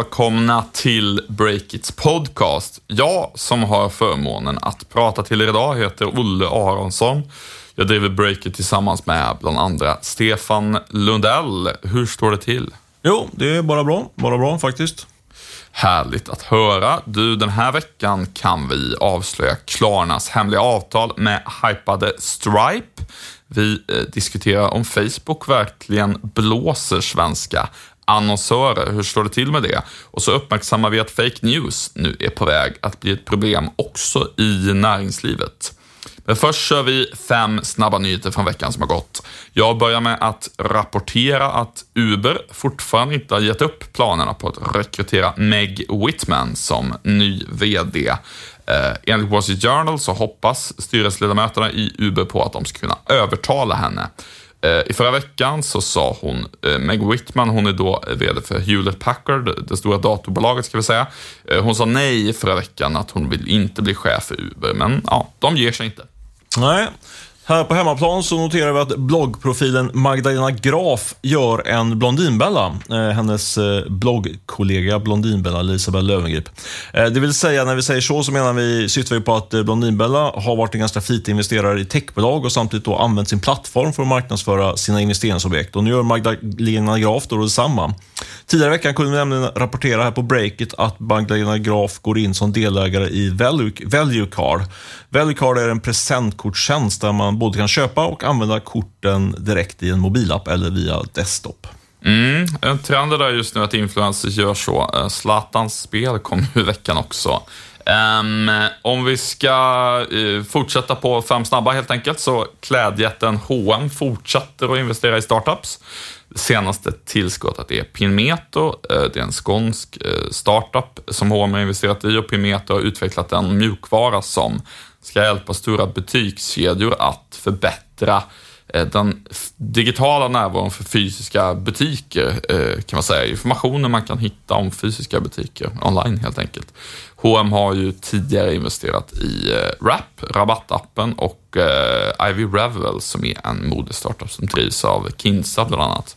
Välkomna till Breakits podcast. Jag som har förmånen att prata till er idag heter Olle Aronsson. Jag driver Breakit tillsammans med bland andra Stefan Lundell. Hur står det till? Jo, det är bara bra. Bara bra faktiskt. Härligt att höra. Du, den här veckan kan vi avslöja Klarnas hemliga avtal med hypade Stripe. Vi eh, diskuterar om Facebook verkligen blåser svenska annonsörer. Hur står det till med det? Och så uppmärksammar vi att fake news nu är på väg att bli ett problem också i näringslivet. Men först kör vi fem snabba nyheter från veckan som har gått. Jag börjar med att rapportera att Uber fortfarande inte har gett upp planerna på att rekrytera Meg Whitman som ny VD. Eh, enligt Wall Street Journal så hoppas styrelseledamöterna i Uber på att de ska kunna övertala henne. Eh, I förra veckan så sa hon, eh, Meg Whitman, hon är då eh, VD för Hewlett Packard, det stora datorbolaget ska vi säga. Hon sa nej förra veckan att hon vill inte bli chef för Uber, men ja, de ger sig inte. Nej. Här på hemmaplan så noterar vi att bloggprofilen Magdalena Graf gör en Blondinbella. Eh, hennes eh, bloggkollega Blondinbella, Elisabeth Löwengrip. Eh, det vill säga, när vi säger så, så menar vi, syftar vi på att eh, Blondinbella har varit en ganska flitig investerare i techbolag och samtidigt då använt sin plattform för att marknadsföra sina investeringsobjekt. Och nu gör Magdalena Graf då detsamma. Tidigare i veckan kunde vi nämligen rapportera här på breaket att Magdalena Graf går in som delägare i Value, Value Card. Value Card är en presentkortstjänst där man både kan köpa och använda korten direkt i en mobilapp eller via desktop. Mm, en trend är där just nu att influencers gör så. Eh, Zlatans spel kom i veckan också. Um, om vi ska uh, fortsätta på fem snabba helt enkelt, så klädjätten H&M fortsätter att investera i startups. Senaste tillskottet är Pinmeto. Uh, det är en skånsk uh, startup som H&M har investerat i och Pinmeto har utvecklat en mjukvara som ska hjälpa stora butikskedjor att förbättra eh, den digitala närvaron för fysiska butiker, eh, kan man säga. Informationen man kan hitta om fysiska butiker online helt enkelt. H&M har ju tidigare investerat i eh, Wrap, rabattappen och eh, Ivy Revel som är en modestartup som drivs av Kinsa bland annat.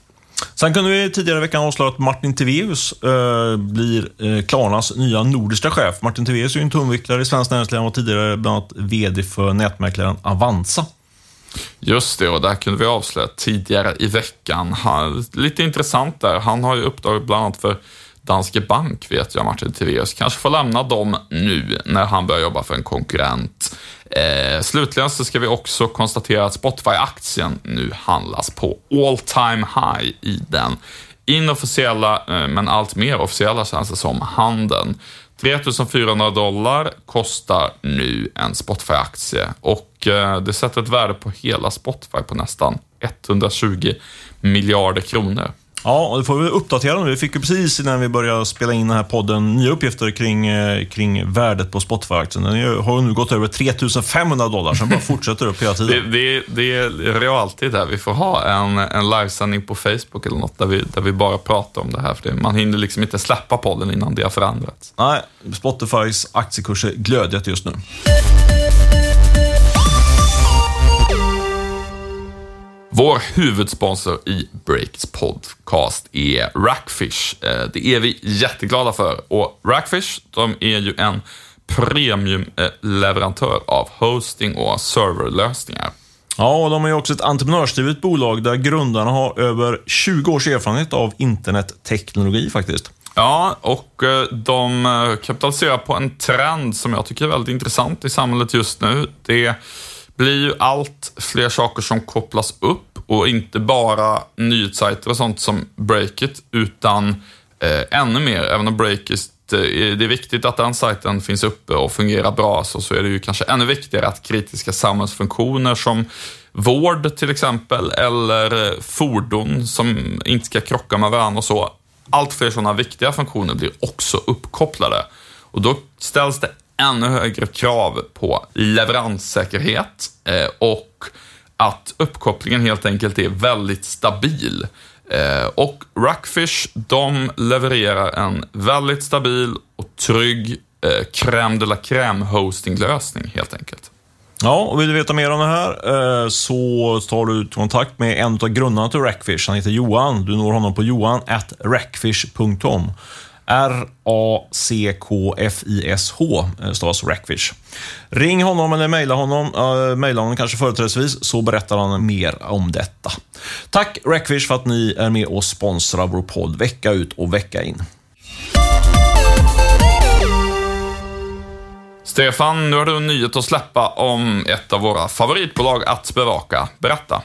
Sen kunde vi tidigare i veckan avslöja att Martin Tivéus eh, blir eh, Klarnas nya nordiska chef. Martin Tivéus är ju en tungviktare i svenskt näringsliv och tidigare bland annat VD för nätmäklaren Avanza. Just det, och där kunde vi avslöja tidigare i veckan. Han, lite intressant där, han har ju uppdrag bland annat för Danske Bank vet jag, Martin Tivéus. Kanske får lämna dem nu när han börjar jobba för en konkurrent. Eh, slutligen så ska vi också konstatera att Spotify-aktien nu handlas på all time high i den inofficiella, eh, men allt mer officiella känns det som, handeln. 3400 dollar kostar nu en Spotify-aktie och eh, det sätter ett värde på hela Spotify på nästan 120 miljarder kronor. Ja, och det får vi uppdatera nu. Vi fick ju precis innan vi började spela in den här podden nya uppgifter kring, eh, kring värdet på Spotify-aktien. Den har nu gått över 3500 dollar, så den bara fortsätter upp hela tiden. Det, det, det är realtid där. Vi får ha en, en livesändning på Facebook eller något där vi, där vi bara pratar om det här. För det, man hinner liksom inte släppa podden innan det har förändrats. Nej, Spotifys aktiekurs är glödhet just nu. Vår huvudsponsor i Breaks podcast är Rackfish. Eh, det är vi jätteglada för och Rackfish, de är ju en premiumleverantör av hosting och serverlösningar. Ja, och de är också ett entreprenörsdrivet bolag där grundarna har över 20 års erfarenhet av internetteknologi faktiskt. Ja, och eh, de eh, kapitaliserar på en trend som jag tycker är väldigt intressant i samhället just nu. Det blir ju allt fler saker som kopplas upp och inte bara nyhetssajter och sånt som Breakit, utan eh, ännu mer. Även om Breakit eh, det är viktigt att den sajten finns uppe och fungerar bra, så, så är det ju kanske ännu viktigare att kritiska samhällsfunktioner som vård till exempel, eller eh, fordon som inte ska krocka med varandra och så. Allt fler sådana viktiga funktioner blir också uppkopplade. Och då ställs det ännu högre krav på leveranssäkerhet eh, och att uppkopplingen helt enkelt är väldigt stabil. Eh, och Rackfish, de levererar en väldigt stabil och trygg eh, crème de la crème hostinglösning helt enkelt. Ja, och vill du veta mer om det här så tar du kontakt med en av grundarna till Rackfish. Han heter Johan. Du når honom på johan.rackfish.com. R-A-C-K-F-I-S-H eh, stavas Rackfish. Ring honom eller mejla honom, uh, mejla honom kanske företrädesvis, så berättar han mer om detta. Tack Rackfish för att ni är med och sponsrar vår podd vecka ut och vecka in. Stefan, nu har du en nyhet att släppa om ett av våra favoritbolag att bevaka. Berätta.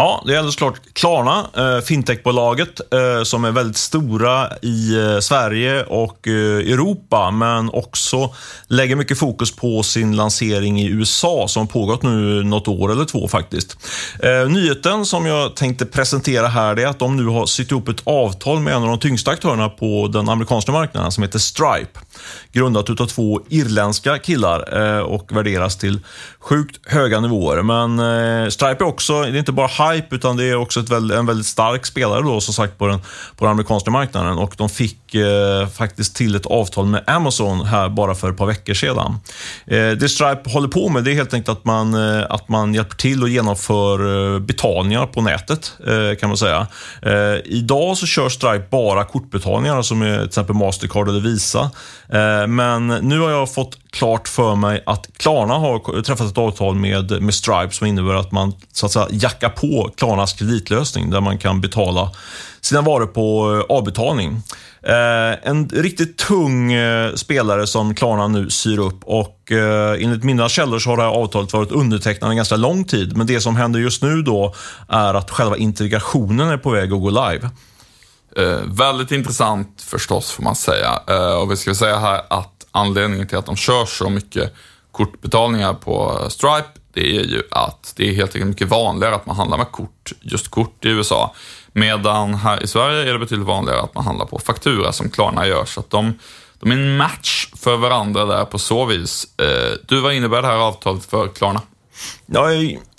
Ja, det är alldeles klart Klarna, eh, fintechbolaget, eh, som är väldigt stora i eh, Sverige och eh, Europa, men också lägger mycket fokus på sin lansering i USA, som pågått nu något år eller två faktiskt. Eh, nyheten som jag tänkte presentera här är att de nu har sytt ihop ett avtal med en av de tyngsta aktörerna på den amerikanska marknaden, som heter Stripe. Grundat av två irländska killar eh, och värderas till sjukt höga nivåer. Men eh, Stripe är också, det är inte bara hype, utan det är också ett väldigt, en väldigt stark spelare då, som sagt på den, på den amerikanska marknaden. Och de fick eh, faktiskt till ett avtal med Amazon här bara för ett par veckor sedan. Eh, det Stripe håller på med det är helt enkelt att man, eh, att man hjälper till och genomför eh, betalningar på nätet, eh, kan man säga. Eh, idag så kör Stripe bara kortbetalningar som är till exempel Mastercard eller Visa. Eh, men nu har jag fått klart för mig att Klarna har träffat ett avtal med, med Stripe som innebär att man så att säga jackar på Klarnas kreditlösning där man kan betala sina varor på eh, avbetalning. Eh, en riktigt tung spelare som Klarna nu syr upp och enligt mina källor så har det här avtalet varit undertecknat en ganska lång tid. Men det som händer just nu då är att själva integrationen är på väg att gå live. Eh, väldigt intressant förstås får man säga. Eh, och vi ska säga här att anledningen till att de kör så mycket kortbetalningar på Stripe, det är ju att det är helt enkelt mycket vanligare att man handlar med kort, just kort i USA. Medan här i Sverige är det betydligt vanligare att man handlar på faktura som Klarna gör. Så att de, de är en match för varandra där på så vis. Eh, du, vad innebär det här avtalet för Klarna? Ja,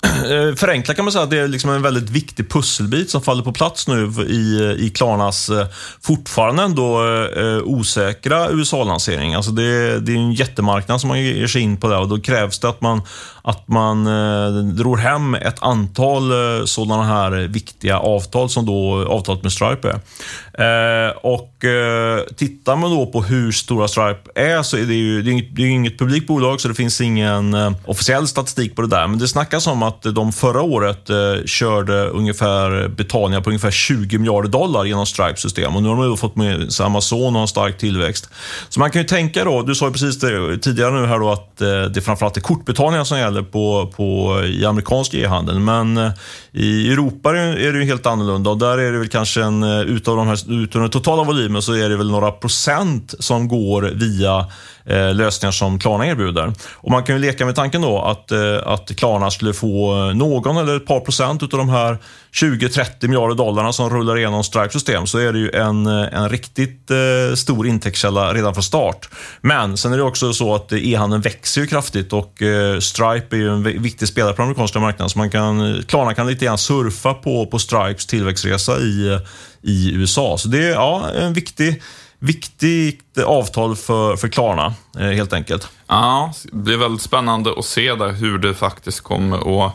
Eh, förenklat kan man säga att det är liksom en väldigt viktig pusselbit som faller på plats nu i, i Klarnas eh, fortfarande ändå eh, osäkra USA-lansering. Alltså det, det är en jättemarknad som man ger sig in på där och då krävs det att man, att man drog hem ett antal sådana här viktiga avtal som då avtalet med Stripe är. och tittar man då på hur stora Stripe är så är det ju det är inget, det är inget publikt bolag så det finns ingen officiell statistik på det där. Men det snackas om att att de förra året eh, körde ungefär betalningar på ungefär 20 miljarder dollar genom Stripes system. Och nu har de fått med sig Amazon och en stark tillväxt. Så man kan ju tänka då, du sa ju precis det, tidigare nu här då att eh, det framförallt är kortbetalningar som gäller på, på, i amerikansk e-handel. Men eh, i Europa är det ju helt annorlunda och där är det väl kanske en, eh, utav, de här, utav den totala volymen så är det väl några procent som går via eh, lösningar som Klarna erbjuder. Och Man kan ju leka med tanken då att, eh, att Klarna skulle få någon eller ett par procent av de här 20-30 miljarder dollarna som rullar igenom Stripes system så är det ju en, en riktigt eh, stor intäktskälla redan från start. Men sen är det också så att e-handeln växer ju kraftigt och eh, Stripe är ju en viktig spelare på den amerikanska marknaden så man kan, eh, Klarna kan lite grann surfa på, på Stripes tillväxtresa i, eh, i USA. Så det är ja, en viktig viktigt avtal för, för Klarna, eh, helt enkelt. Ja, det blir väldigt spännande att se där hur det faktiskt kommer att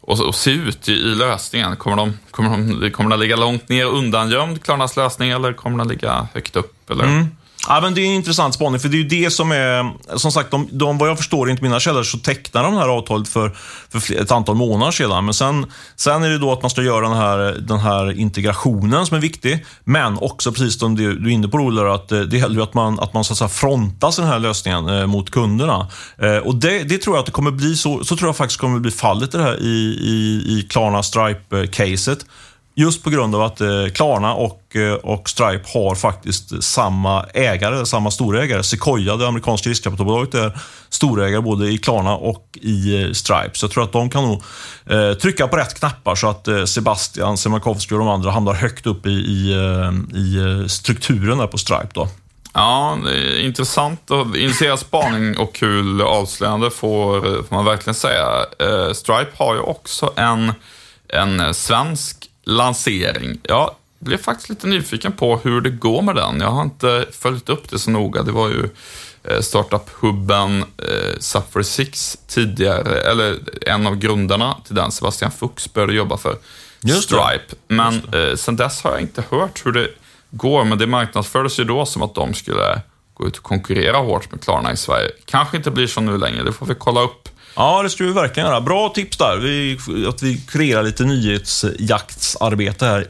och, och se ut i, i, lösningen? Kommer, de, kommer, de, kommer den ligga långt ner undangömd, Klarnas lösning, eller kommer den ligga högt upp? Eller? Mm. Ja, men det är en intressant spaning, för det är ju det som är... Som sagt, de, de, vad jag förstår, inte mina källor, så tecknade de det här avtalet för, för ett antal månader sedan. Men sen, sen är det då att man ska göra den här, den här integrationen som är viktig. Men också, precis som du, du är inne på, Ola, att eh, det gäller att man, att man så att säga, frontas den här lösningen eh, mot kunderna. Eh, och det, det, tror jag att det kommer bli så, så tror jag faktiskt kommer bli fallet i det här i, i, i Klarna Stripe-caset. Just på grund av att eh, Klarna och, eh, och Stripe har faktiskt samma ägare, samma storägare. Sequoia, det amerikanska riskkapitalbolaget, är storägare både i Klarna och i eh, Stripe. Så jag tror att de kan nog eh, trycka på rätt knappar så att eh, Sebastian Siemiatkowski och de andra hamnar högt upp i, i, i strukturen där på Stripe. Då. Ja, det är intressant och initierad spaning och kul avslöjande får, får man verkligen säga. Stripe har ju också en, en svensk lansering. Jag blev faktiskt lite nyfiken på hur det går med den. Jag har inte följt upp det så noga. Det var ju eh, startup-hubben eh, Suffer Six tidigare, eller en av grundarna till den, Sebastian Fuchs, började jobba för Stripe. Men eh, sen dess har jag inte hört hur det går, men det marknadsfördes ju då som att de skulle gå ut och konkurrera hårt med Klarna i Sverige. Kanske inte blir så nu längre, det får vi kolla upp. Ja, det skulle vi verkligen göra. Bra tips där. Vi, att vi kreerar lite nyhetsjaktsarbete här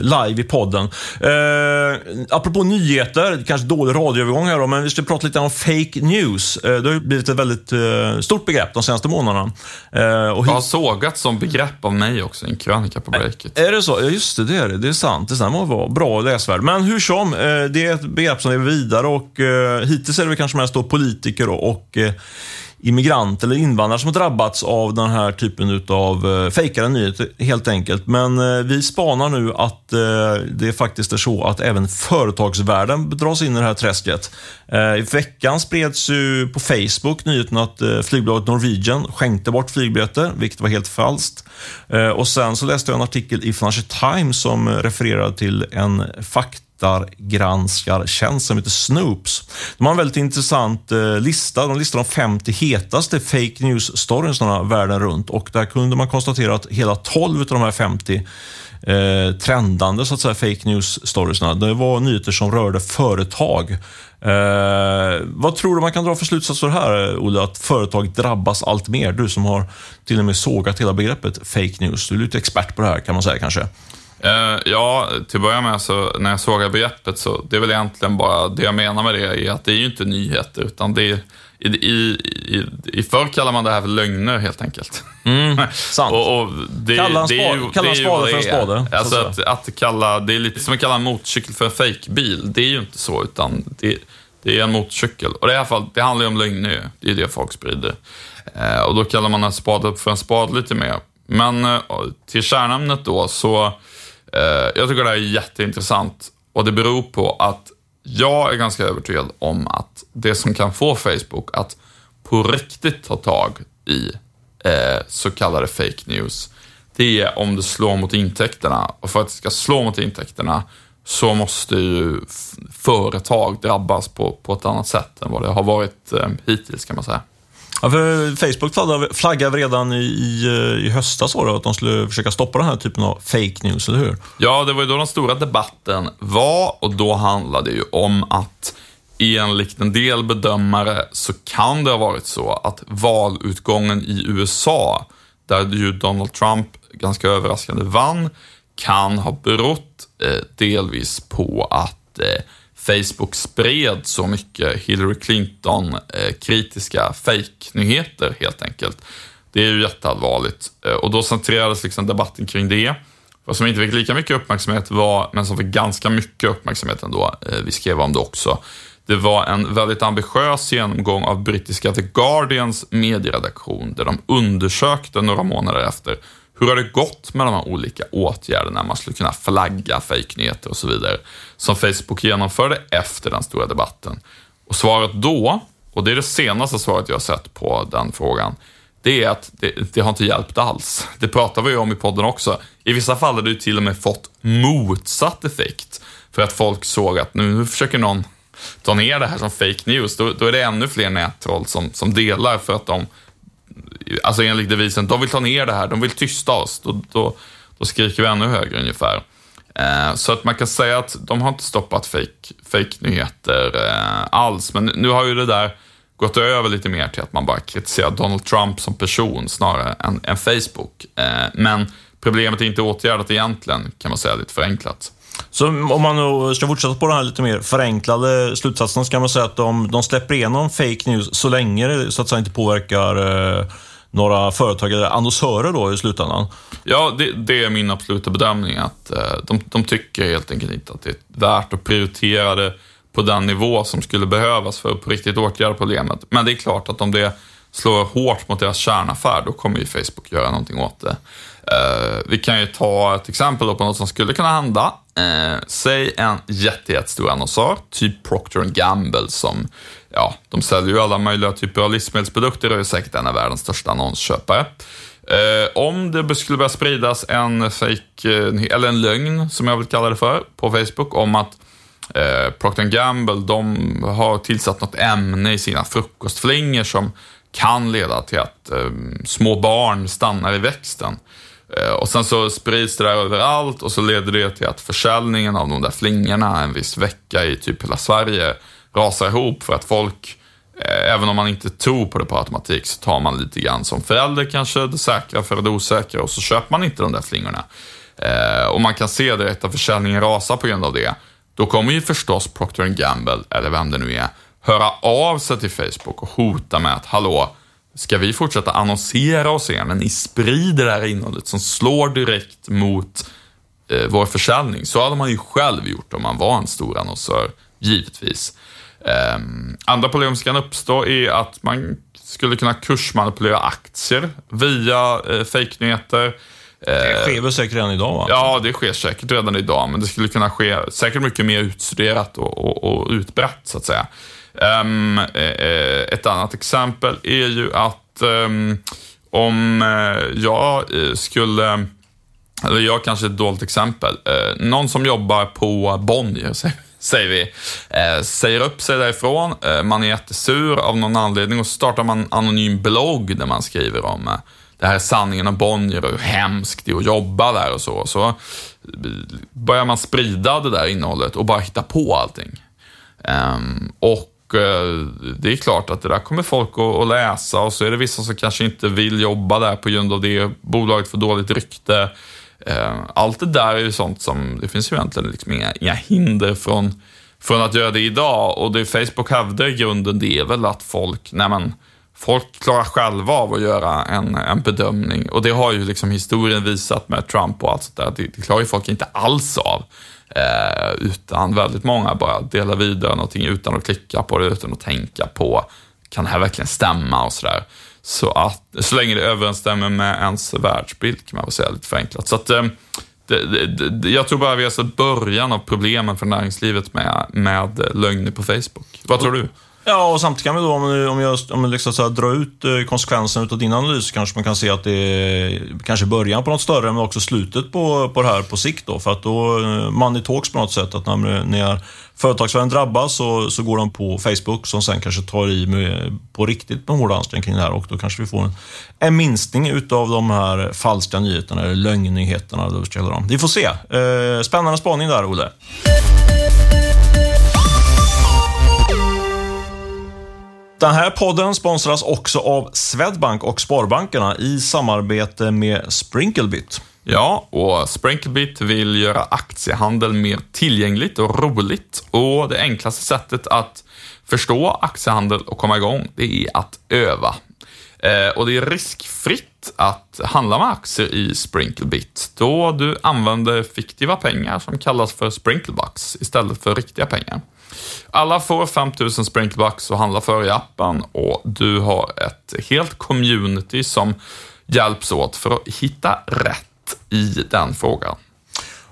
live i podden. Eh, apropå nyheter, kanske dålig radioövergång här då, men vi ska prata lite om fake news. Eh, det har blivit ett väldigt eh, stort begrepp de senaste månaderna. Eh, och det har sågats som begrepp av mig också i en krönika på Breakit. Är det så? Ja, just det, det är det. Det är sant. Det vara bra läsvärd. Men hur som, eh, det är ett begrepp som lever vidare och eh, hittills är det kanske mest då politiker och immigranter eller invandrare som har drabbats av den här typen av eh, fejkade nyheter helt enkelt. Men eh, vi spanar nu att eh, det faktiskt är så att även företagsvärlden dras in i det här träsket. I veckan spreds ju på Facebook nyheten att flygbolaget Norwegian skänkte bort flygbiljetter, vilket var helt falskt. och sen så läste jag en artikel i Financial Times som refererade till en fakta faktagranskartjänst som heter Snoops. De har en väldigt intressant eh, lista. De listar de 50 hetaste fake news-storiesarna världen runt och där kunde man konstatera att hela 12 av de här 50 eh, trendande så att säga, fake news-storiesarna, det var nyheter som rörde företag. Eh, vad tror du man kan dra för slutsatser här, Olle? Att företag drabbas allt mer? Du som har till och med sågat hela begreppet fake news. Du är lite expert på det här kan man säga kanske. Uh, ja, till att börja med så när jag såg begreppet så det är väl egentligen bara det jag menar med det är att det är ju inte nyheter utan det är i, i, i, i förr kallar man det här för lögner helt enkelt. Mm, sant. och, och det, kalla en, spa, det kalla en spade för en spade. Alltså att, att, kalla, det är lite som att kalla en motorcykel för en fejkbil. Det är ju inte så, utan det, det är en motorcykel. Och det, i alla fall, det handlar ju om lögner, det är det folk sprider. Eh, och då kallar man en spade för en spade lite mer. Men eh, till kärnämnet då, så Eh, Eh, jag tycker det här är jätteintressant och det beror på att jag är ganska övertygad om att det som kan få Facebook att på riktigt ta tag i eh, så kallade fake news, det är om det slår mot intäkterna. Och för att det ska slå mot intäkterna så måste ju företag drabbas på, på ett annat sätt än vad det har varit eh, hittills kan man säga. Ja, för Facebook flaggade redan i, i, eh, i höstas då, att de skulle försöka stoppa den här typen av fake news, eller hur? Ja, det var ju då den stora debatten var och då handlade det ju om att enligt en del bedömare så kan det ha varit så att valutgången i USA, där ju Donald Trump ganska överraskande vann, kan ha berott eh, delvis på att eh, Facebook spred så mycket Hillary Clinton-kritiska eh, fejknyheter, fake-nyheter helt enkelt. Det är ju jätteallvarligt. Eh, och då centrerades liksom debatten kring det. Vad som inte fick lika mycket uppmärksamhet var, men som fick ganska mycket uppmärksamhet ändå, eh, vi skrev om det också, det var en väldigt ambitiös genomgång av brittiska The Guardians medieredaktion, där de undersökte några månader efter hur har det gått med de här olika åtgärderna? Man skulle kunna flagga fejknyheter och så vidare, som Facebook genomförde efter den stora debatten. Och svaret då, och det är det senaste svaret jag har sett på den frågan, det är att det, det har inte hjälpt alls. Det pratar vi ju om i podden också. I vissa fall har det till och med fått motsatt effekt. För att folk såg att nu försöker någon ta ner det här som fake news. Då, då är det ännu fler nättroll som, som delar för att de alltså enligt devisen, de vill ta ner det här, de vill tysta oss. Då, då, då skriker vi ännu högre ungefär. Eh, så att man kan säga att de har inte stoppat fake, fake nyheter eh, alls, men nu har ju det där gått över lite mer till att man bara kritiserar Donald Trump som person snarare än, än Facebook. Eh, men problemet är inte åtgärdat egentligen, kan man säga lite förenklat. Så om man nu ska fortsätta på den här lite mer förenklade slutsatsen så kan man säga att de, de släpper igenom fake news så länge det så att säga inte påverkar eh, några företag eller annonsörer då i slutändan? Ja, det, det är min absoluta bedömning att eh, de, de tycker helt enkelt inte att det är värt att prioritera det på den nivå som skulle behövas för att på riktigt åtgärda problemet. Men det är klart att om det slår hårt mot deras kärnaffär, då kommer ju Facebook göra någonting åt det. Eh, vi kan ju ta ett exempel på något som skulle kunna hända. Eh, säg en jättestor annonsör, typ Procter Gamble som, ja, de säljer ju alla möjliga typer av livsmedelsprodukter och är säkert en av världens största annonsköpare. Eh, om det skulle börja spridas en fake, eller en lögn, som jag vill kalla det för, på Facebook om att Procter Gamble, de har tillsatt något ämne i sina frukostflingor som kan leda till att små barn stannar i växten Eh, Eh, och sen så sprids det där överallt och så leder det till att försäljningen av de där flingorna en viss vecka i typ hela Sverige rasar ihop för att folk, eh, även om man inte tror på det på automatik, så tar man lite grann som förälder kanske det säkra för det osäkra och så köper man inte de där flingorna. Eh, och man kan se direkt att försäljningen rasar på grund av det. Då kommer ju förstås Procter Gamble, eller vem det nu är, höra av sig till Facebook och hota med att hallå, ska vi fortsätta annonsera hos er när ni sprider det här innehållet som slår direkt mot eh, vår försäljning? Så hade man ju själv gjort om man var en stor annonsör, givetvis. Eh, andra problem som kan uppstå är att man skulle kunna kursmanipulera aktier via eh, fejknyheter. Det sker väl säkert redan idag? Va? Ja, det sker säkert redan idag, men det skulle kunna ske säkert mycket mer utstuderat och, och, och utbrett, så att säga. Um, ett annat exempel är ju att um, om eh, jag skulle, eller jag kanske är ett dåligt exempel, uh, någon som jobbar på Bonnier, säger vi, uh, säger upp sig därifrån, man är jättesur av någon anledning och så startar man en anonym blogg där man skriver om det här är sanningen om Bonnier och hur hemskt det är att jobba där och så. Så börjar man sprida det där innehållet och bara hitta på allting. Um, och Eh, det är klart att det där kommer folk att läsa och så är det vissa som kanske inte vill jobba där på grund av det. Bolaget får dåligt rykte. Eh, allt det där är ju sånt som, det finns ju egentligen liksom inga, inga hinder från, från att göra det idag. Och det Facebook hävdar i grunden, det är väl att folk, nej men, folk klarar själva av att göra en, en bedömning. Och det har ju liksom historien visat med Trump och allt sånt där. Det, det klarar ju folk inte alls av. Eh, utan väldigt många bara delar vidare någonting utan att klicka på det, utan att tänka på, kan det här verkligen stämma och sådär. Så att, så länge det överensstämmer med ens världsbild kan man väl säga lite förenklat. Så att, eh, det, det, det, jag tror bara vi har sett början av problemen för näringslivet med, med lögner på Facebook. Vad tror du? Ja, och samtidigt kan vi då, om, om jag, om jag liksom så här, drar ut eh, konsekvensen av din analys, kanske man kan se att det är kanske början på något större, men också slutet på, på det här på sikt. Då, för att då, eh, money talks på något sätt, att när, när företagsvärlden drabbas så, så går de på Facebook, som sen kanske tar i med, på riktigt med hårda ansträngningar kring det här och då kanske vi får en, en minskning utav de här falska nyheterna, eller lögnnyheterna. Vi får se. Eh, spännande spaning där, Olle. Den här podden sponsras också av Swedbank och Sparbankerna i samarbete med Sprinklebit. Ja, och Sprinklebit vill göra aktiehandel mer tillgängligt och roligt. Och det enklaste sättet att förstå aktiehandel och komma igång, det är att öva. Eh, och det är riskfritt att handla med aktier i Sprinklebit, då du använder fiktiva pengar som kallas för Sprinklebucks istället för riktiga pengar. Alla får 5000 Sprinklebucks att handla för i appen och du har ett helt community som hjälps åt för att hitta rätt i den frågan.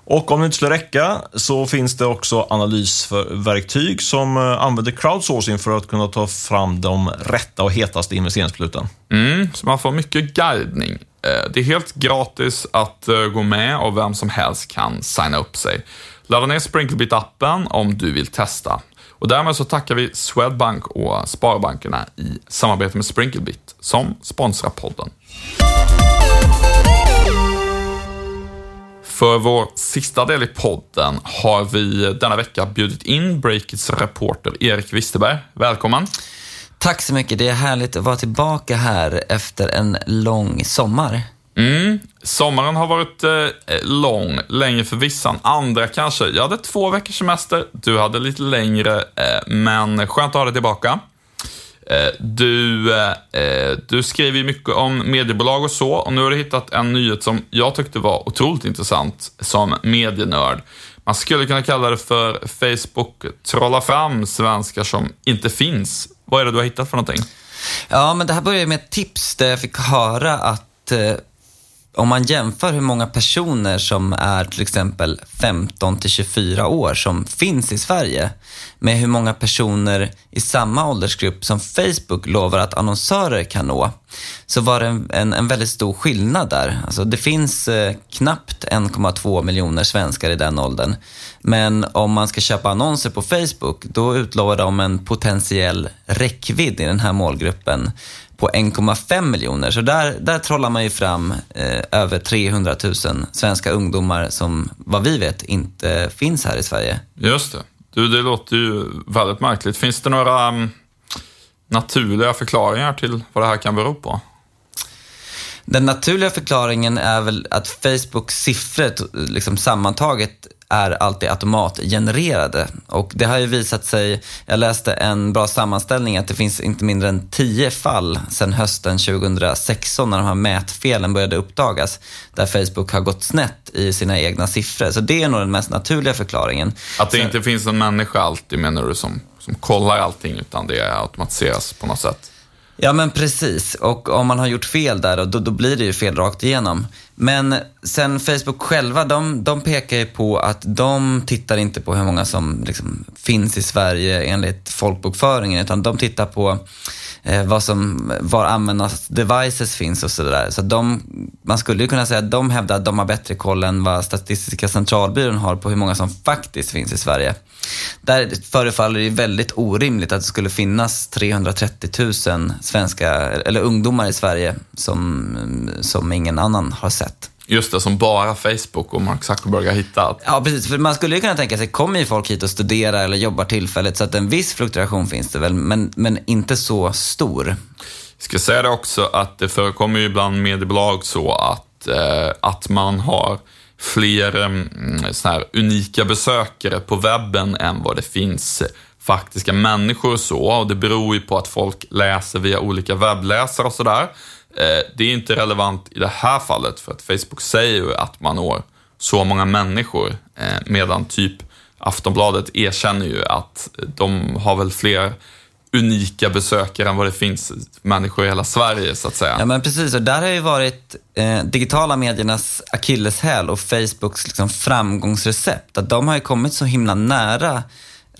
Och om det inte skulle räcka så finns det också analysverktyg som eh, använder crowdsourcing för att kunna ta fram de rätta och hetaste investeringsbesluten. Mm, så man får mycket guidning. Eh, det är helt gratis att eh, gå med och vem som helst kan signa upp sig. Ladda ner Sprinklebit-appen om du vill testa. Och därmed så tackar vi Swedbank och Sparbankerna i samarbete med Sprinklebit som sponsrar podden. För vår sista del i podden har vi denna vecka bjudit in Breakits reporter Erik Wisterberg. Välkommen! Tack så mycket. Det är härligt att vara tillbaka här efter en lång sommar. Mm. Sommaren har varit eh, lång, längre för vissa andra kanske. Jag hade två veckors semester, du hade lite längre, eh, men skönt att ha dig tillbaka. Eh, du, eh, eh, du skriver ju mycket om mediebolag och så, och nu har du hittat en nyhet som jag tyckte var otroligt intressant som medienörd. Man skulle kunna kalla det för Facebook trollar fram svenskar som inte finns. Vad är det du har hittat för någonting? Ja, men det här började med ett tips där jag fick höra att eh, om man jämför hur många personer som är till exempel 15 till 24 år som finns i Sverige med hur många personer i samma åldersgrupp som Facebook lovar att annonsörer kan nå, så var det en, en, en väldigt stor skillnad där. Alltså det finns eh, knappt 1,2 miljoner svenskar i den åldern. Men om man ska köpa annonser på Facebook, då utlovar de en potentiell räckvidd i den här målgruppen på 1,5 miljoner. Så där, där trollar man ju fram eh, över 300 000 svenska ungdomar som, vad vi vet, inte finns här i Sverige. Just det. Du, det låter ju väldigt märkligt. Finns det några um, naturliga förklaringar till vad det här kan bero på? Den naturliga förklaringen är väl att Facebooks siffror liksom sammantaget är alltid automatgenererade. Och det har ju visat sig, jag läste en bra sammanställning, att det finns inte mindre än tio fall sedan hösten 2016 när de här mätfelen började uppdagas, där Facebook har gått snett i sina egna siffror. Så det är nog den mest naturliga förklaringen. Att det Så, inte finns en människa alltid, menar du, som, som kollar allting, utan det automatiseras på något sätt? Ja men precis, och om man har gjort fel där då, då blir det ju fel rakt igenom. Men sen Facebook själva, de, de pekar ju på att de tittar inte på hur många som liksom finns i Sverige enligt folkbokföringen, utan de tittar på eh, vad som, var användarnas devices finns och sådär. Så de, man skulle ju kunna säga att de hävdar att de har bättre koll än vad Statistiska centralbyrån har på hur många som faktiskt finns i Sverige. Där förefaller det väldigt orimligt att det skulle finnas 330 000 svenska, eller ungdomar i Sverige som, som ingen annan har sett. Just det, som bara Facebook och Mark Zuckerberg har hittat. Ja, precis. För man skulle ju kunna tänka sig, kommer ju folk hit och studerar eller jobbar tillfälligt, så att en viss fluktuation finns det väl, men, men inte så stor. Jag ska säga det också att det förekommer ju ibland mediebolag så att, eh, att man har fler såna här unika besökare på webben än vad det finns faktiska människor och så. Och det beror ju på att folk läser via olika webbläsare och sådär. Eh, det är inte relevant i det här fallet för att Facebook säger ju att man når så många människor eh, medan typ Aftonbladet erkänner ju att de har väl fler unika besökare än vad det finns människor i hela Sverige så att säga. Ja men precis, och där har ju varit eh, digitala mediernas akilleshäl och Facebooks liksom, framgångsrecept. Att de har ju kommit så himla nära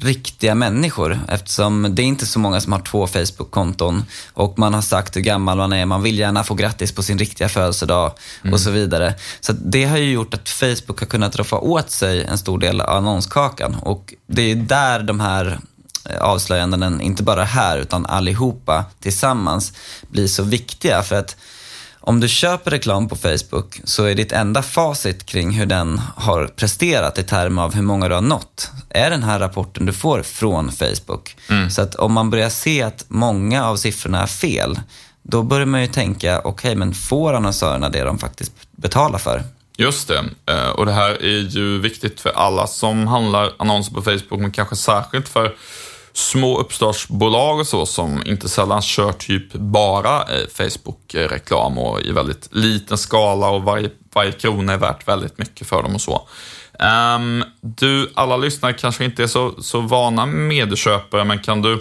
riktiga människor eftersom det är inte så många som har två Facebook-konton och man har sagt hur gammal man är, man vill gärna få grattis på sin riktiga födelsedag mm. och så vidare. Så det har ju gjort att Facebook har kunnat roffa åt sig en stor del av annonskakan och det är där de här avslöjanden, inte bara här utan allihopa tillsammans, blir så viktiga. För att om du köper reklam på Facebook så är ditt enda facit kring hur den har presterat i termer av hur många du har nått, är den här rapporten du får från Facebook. Mm. Så att om man börjar se att många av siffrorna är fel, då börjar man ju tänka, okej okay, men får annonsörerna det de faktiskt betalar för? Just det, eh, och det här är ju viktigt för alla som handlar annonser på Facebook, men kanske särskilt för små uppstartsbolag och så som inte sällan kör typ bara eh, Facebook-reklam och i väldigt liten skala och varje, varje krona är värt väldigt mycket för dem och så. Um, du, alla lyssnare kanske inte är så, så vana medieköpare, men kan du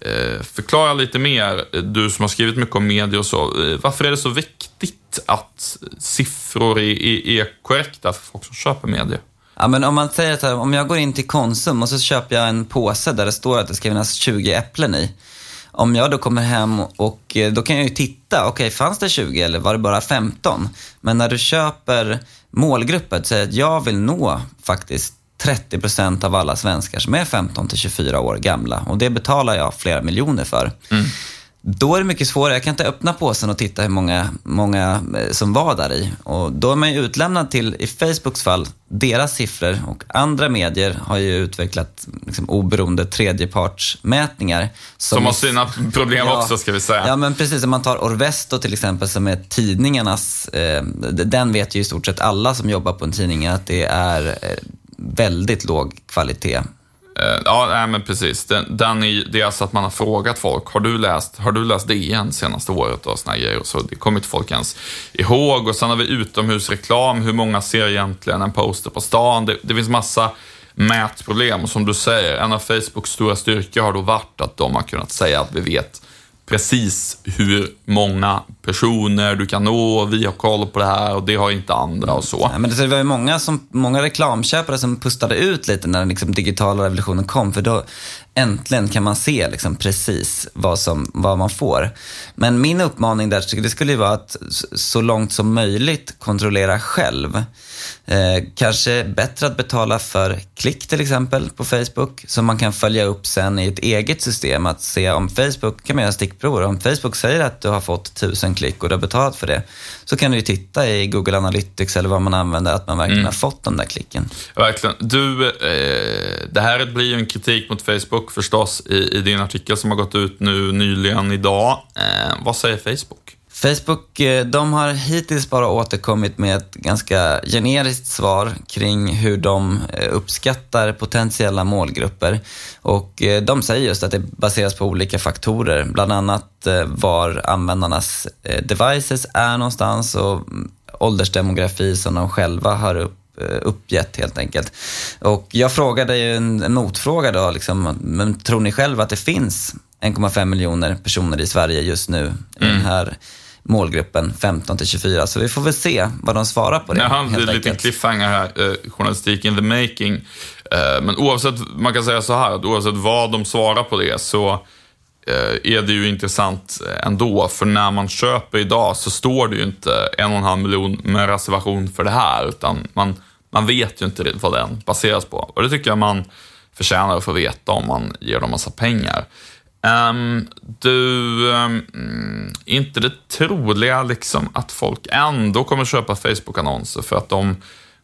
eh, förklara lite mer, du som har skrivit mycket om media och så, eh, varför är det så viktigt att siffror är, är, är korrekta för folk som köper medier? Ja, men om man säger så här, om jag går in till Konsum och så köper jag en påse där det står att det ska finnas 20 äpplen i. Om jag då kommer hem och eh, då kan jag ju titta, okej okay, fanns det 20 eller var det bara 15? Men när du köper målgruppen, säger att jag vill nå faktiskt 30% av alla svenskar som är 15 till 24 år gamla och det betalar jag flera miljoner för. Mm. Då är det mycket svårare. Jag kan inte öppna påsen och titta hur många, många eh, som var där i. Och då är man ju utlämnad till, i Facebooks fall, deras siffror och andra medier har ju utvecklat liksom, oberoende tredjepartsmätningar. Som, som har sina problem ja, också ska vi säga. Ja men precis, om man tar Orvesto till exempel som är tidningarnas, eh, den vet ju i stort sett alla som jobbar på en tidning att det är eh, väldigt låg kvalitet Eh, ja, nej, men precis. Den, den är, det är alltså att man har frågat folk, har du läst, har du läst DN senaste året och såna grejer. och Så det kommer inte folk ens ihåg. Och sen har vi utomhusreklam, hur många ser egentligen en poster på stan? Det, det finns massa mätproblem och som du säger, en av Facebooks stora styrkor har då varit att de har kunnat säga att vi vet precis hur många personer du kan nå, vi har koll på det här och det har inte andra och så. Ja, men det var ju många, som, många reklamköpare som pustade ut lite när den liksom digitala revolutionen kom, för då äntligen kan man se liksom precis vad, som, vad man får. Men min uppmaning där det skulle ju vara att så långt som möjligt kontrollera själv. Eh, kanske bättre att betala för klick till exempel på Facebook, som man kan följa upp sen i ett eget system. Att se om Facebook, kan man göra stickprover, om Facebook säger att du har fått tusen klick och du har betalat för det, så kan du ju titta i Google Analytics eller vad man använder, att man verkligen mm. har fått de där klicken. Verkligen. Du, eh, det här blir ju en kritik mot Facebook förstås i, i din artikel som har gått ut nu nyligen idag. Eh, vad säger Facebook? Facebook, eh, de har hittills bara återkommit med ett ganska generiskt svar kring hur de eh, uppskattar potentiella målgrupper. Och eh, de säger just att det baseras på olika faktorer, bland annat var användarnas devices är någonstans och mm, åldersdemografi som de själva har upp uppgett helt enkelt. Och jag frågade ju en motfråga då, liksom, men tror ni själva att det finns 1,5 miljoner personer i Sverige just nu i mm. den här målgruppen 15 till 24. Så vi får väl se vad de svarar på det. Jaha, det är en liten cliffhanger här, eh, journalistik in the making. Eh, men oavsett, man kan säga så här, att oavsett vad de svarar på det så eh, är det ju intressant ändå. För när man köper idag så står det ju inte en och en halv miljon med reservation för det här, utan man, man vet ju inte vad den baseras på. Och det tycker jag man förtjänar att få veta om man ger dem massa pengar. Um, du, um, inte det troliga liksom att folk ändå kommer köpa Facebook-annonser för att de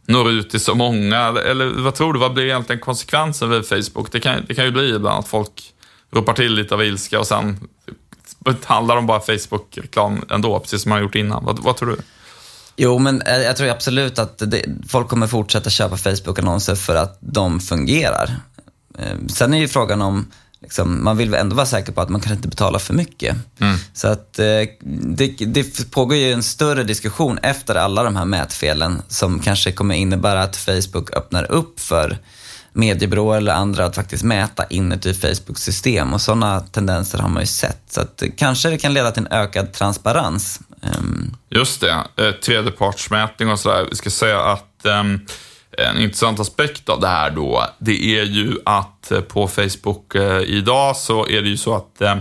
når ut till så många? Eller vad tror du, vad blir egentligen konsekvensen vid Facebook? Det kan, det kan ju bli ibland att folk ropar till lite av ilska och sen handlar de bara Facebook-reklam ändå, precis som man har gjort innan. Vad, vad tror du? Jo, men eh, jag tror absolut att det, folk kommer fortsätta köpa Facebook-annonser för att de fungerar. Ehm, sen är ju frågan om liksom, man vill ändå vara säker på att man kan inte betala för mycket. Mm. Så att eh, det, det pågår ju en större diskussion efter alla de här mätfelen som kanske kommer innebära att Facebook öppnar upp för mediebyråer eller andra att faktiskt mäta inuti Facebooks system och sådana tendenser har man ju sett. Så att kanske det kan leda till en ökad transparens. Um... Just det, eh, tredjepartsmätning och sådär. Vi ska säga att um en intressant aspekt av det här då, det är ju att eh, på Facebook eh, idag så är det ju så att eh,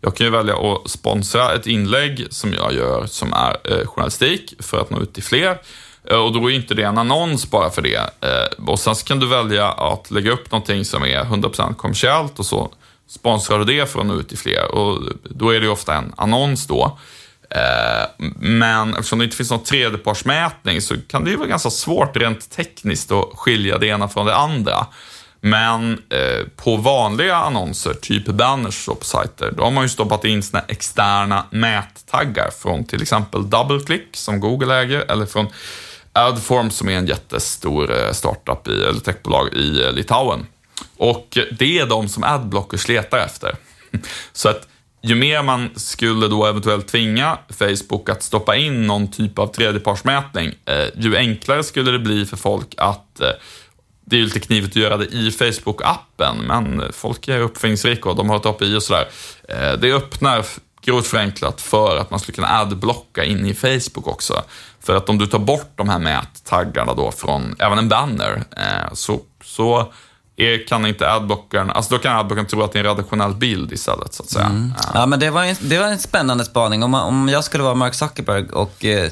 jag kan ju välja att sponsra ett inlägg som jag gör som är journalistik för att nå ut till fler. Och då är inte det en annons bara för det. Och sen kan du välja att lägga upp någonting som är 100% kommersiellt och så sponsrar du det för att nå ut till fler. Och då är det ju ofta en annons då. Eh, men eftersom det inte finns någon tredjepartsmätning så kan det ju vara ganska svårt rent tekniskt att skilja det ena från det andra. Men eh, på vanliga annonser, typ banners på sajter, då har man ju stoppat in sina externa mättaggar från till exempel DoubleClick som Google äger eller från Adform som är en jättestor eh, startup i, eller techbolag i eh, Litauen. Och det är de som Adblockers letar efter. Så att ju mer man skulle då eventuellt tvinga Facebook att stoppa in någon typ av tredjepartsmätning, eh, ju enklare skulle det bli för folk att eh, det är ju lite knivigt att göra det i Facebook-appen, men folk är uppfinningsrika och de har ett API och sådär. Eh, det öppnar grovt förenklat för att man skulle kunna adblocka in i Facebook också. För att om du tar bort de här mättaggarna då från även en banner, så, så kan inte adblockern, alltså då kan adblockern tro att det är en redaktionell bild istället så att säga. Mm. Ja. ja. men det var, en, det var en spännande spaning. Om, om jag skulle vara Mark Zuckerberg och eh,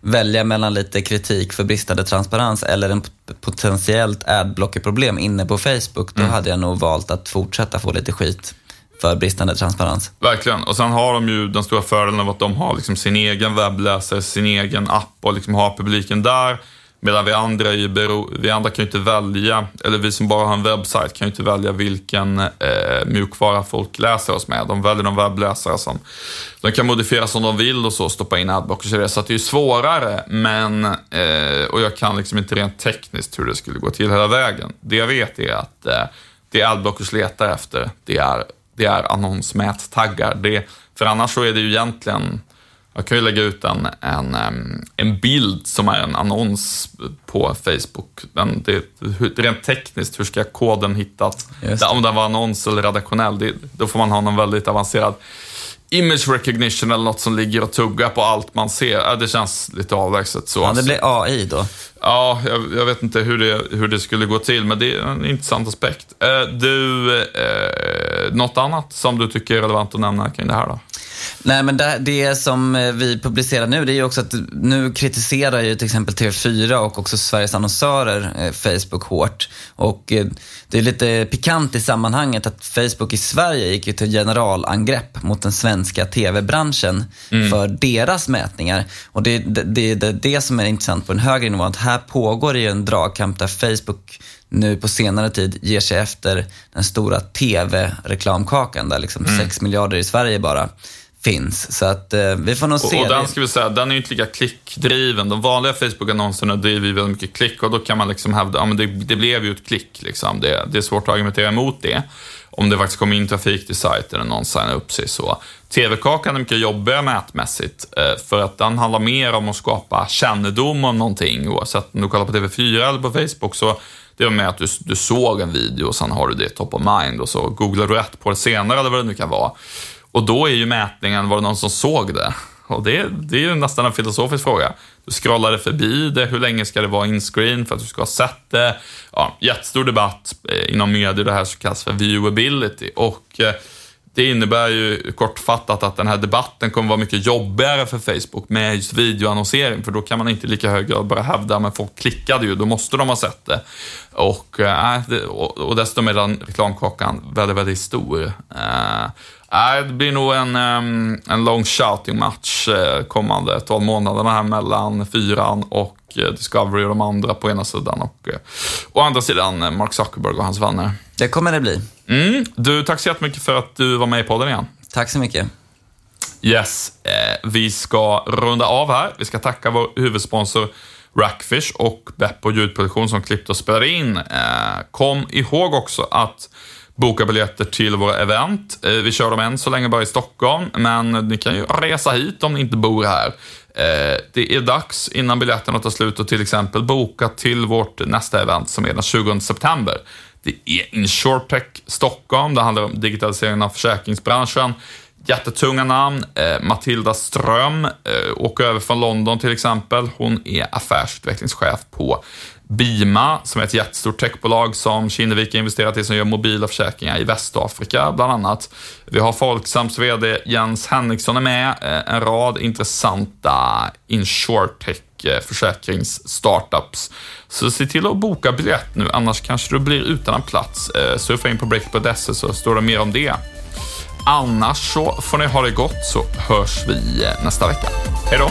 välja mellan lite kritik för bristande transparens eller en potentiellt adblockerproblem inne på Facebook, då mm. hade jag nog valt att fortsätta få lite skit för bristande transparens. Verkligen. Och sen har de ju den stora fördelen av att de har liksom sin egen webbläsare, sin egen app och liksom har publiken där. Medan vi andra, är bero, vi andra kan ju inte välja, eller vi som bara har en webbsajt kan ju inte välja vilken eh, mjukvara folk läser oss med. De väljer de webbläsare som de kan modifiera som de vill och så, stoppa in adblockers i det. Så att det är ju svårare, men, eh, och jag kan liksom inte rent tekniskt hur det skulle gå till hela vägen. Det jag vet är att eh, det adblockers letar efter, det är, det är annonsmättaggar. Det, för annars så är det ju egentligen jag kan ju lägga ut en, en, en bild som är en annons på Facebook. Men det, rent tekniskt, hur ska koden hittas? Om den var annons eller redaktionell, det, då får man ha någon väldigt avancerad image recognition eller något som ligger och tuggar på allt man ser. Det känns lite avlägset så. Ja, det blir AI då? Ja, jag, jag, vet inte hur det, hur det skulle gå till, men det är en intressant aspekt. Eh, du, eh, något annat som du tycker är relevant att nämna kring det här då? Nej, men det, det som eh, vi publicerar nu, det är ju också att nu kritiserar ju till exempel TV4 och också Sveriges annonsörer eh, Facebook hårt. Och eh, det är lite pikant i sammanhanget att Facebook i Sverige gick ju till generalangrepp mot den svenska TV-branschen mm. för deras mätningar. Och det är det, det, det, som är intressant på en högre nivå, att här pågår det ju en dragkamp där Facebook nu på senare tid ger sig efter den stora TV-reklamkakan där liksom mm. 6 miljarder i Sverige bara finns. Så att eh, vi får nog se. Och, och den ska vi säga, den är ju inte lika klickdriven. De vanliga Facebook-annonserna driver ju väldigt mycket klick och då kan man liksom hävda, ja men det, det blev ju ett klick liksom. Det, det, är svårt att argumentera emot det. Om det faktiskt kommer in trafik till sajten eller någon signar upp sig så. TV-kakan är mycket jobbigare mätmässigt eh, för att den handlar mer om att skapa kännedom om någonting. Oavsett om du kollar på TV4 eller på Facebook så det var med att du, du såg en video och sen har du det top of mind och så googlar du rätt på det senare eller vad det nu kan vara. Och då är ju mätningen, var det någon som såg det? Och det, det är ju nästan en filosofisk fråga. Du scrollade förbi det, hur länge ska det vara inscreen för att du ska ha sett det? Ja, jättestor debatt eh, inom media, det här som kallas för viewability. Och eh, det innebär ju kortfattat att den här debatten kommer vara mycket jobbigare för Facebook med just videoannonsering, för då kan man inte i lika hög grad bara hävda, men folk klickade ju, då måste de ha sett det. Och, äh, och dessutom är den reklamkakan väldigt, väldigt stor. Äh, det blir nog en, ehm, en lång shouting-match eh, kommande 12 månaderna här mellan fyran och Discovery och de andra på ena sidan och å andra sidan Mark Zuckerberg och hans vänner. Det kommer det bli. Mm. Du, tack så jättemycket för att du var med i podden igen. Tack så mycket. Yes, vi ska runda av här. Vi ska tacka vår huvudsponsor Rackfish och Beppo ljudproduktion som klippte och spelade in. Kom ihåg också att boka biljetter till våra event. Eh, vi kör dem än så länge bara i Stockholm, men ni kan ju resa hit om ni inte bor här. Eh, det är dags innan biljetterna tar slut att till exempel boka till vårt nästa event som är den 20 september. Det är Insurtech Stockholm, det handlar om digitaliseringen av försäkringsbranschen. Jättetunga namn. Eh, Matilda Ström eh, åker över från London till exempel. Hon är affärsutvecklingschef på Bima, som är ett jättestort techbolag som Kinnevik har investerat i, som gör mobila försäkringar i Västafrika bland annat. Vi har Folksams VD Jens Henriksson är med, eh, en rad intressanta insurtech Eh, försäkringsstartups. Så se till att boka biljett nu, annars kanske du blir utan en plats. Eh, surfa in på break.se så står det mer om det. Annars så får ni ha det gott så hörs vi eh, nästa vecka. Hej då!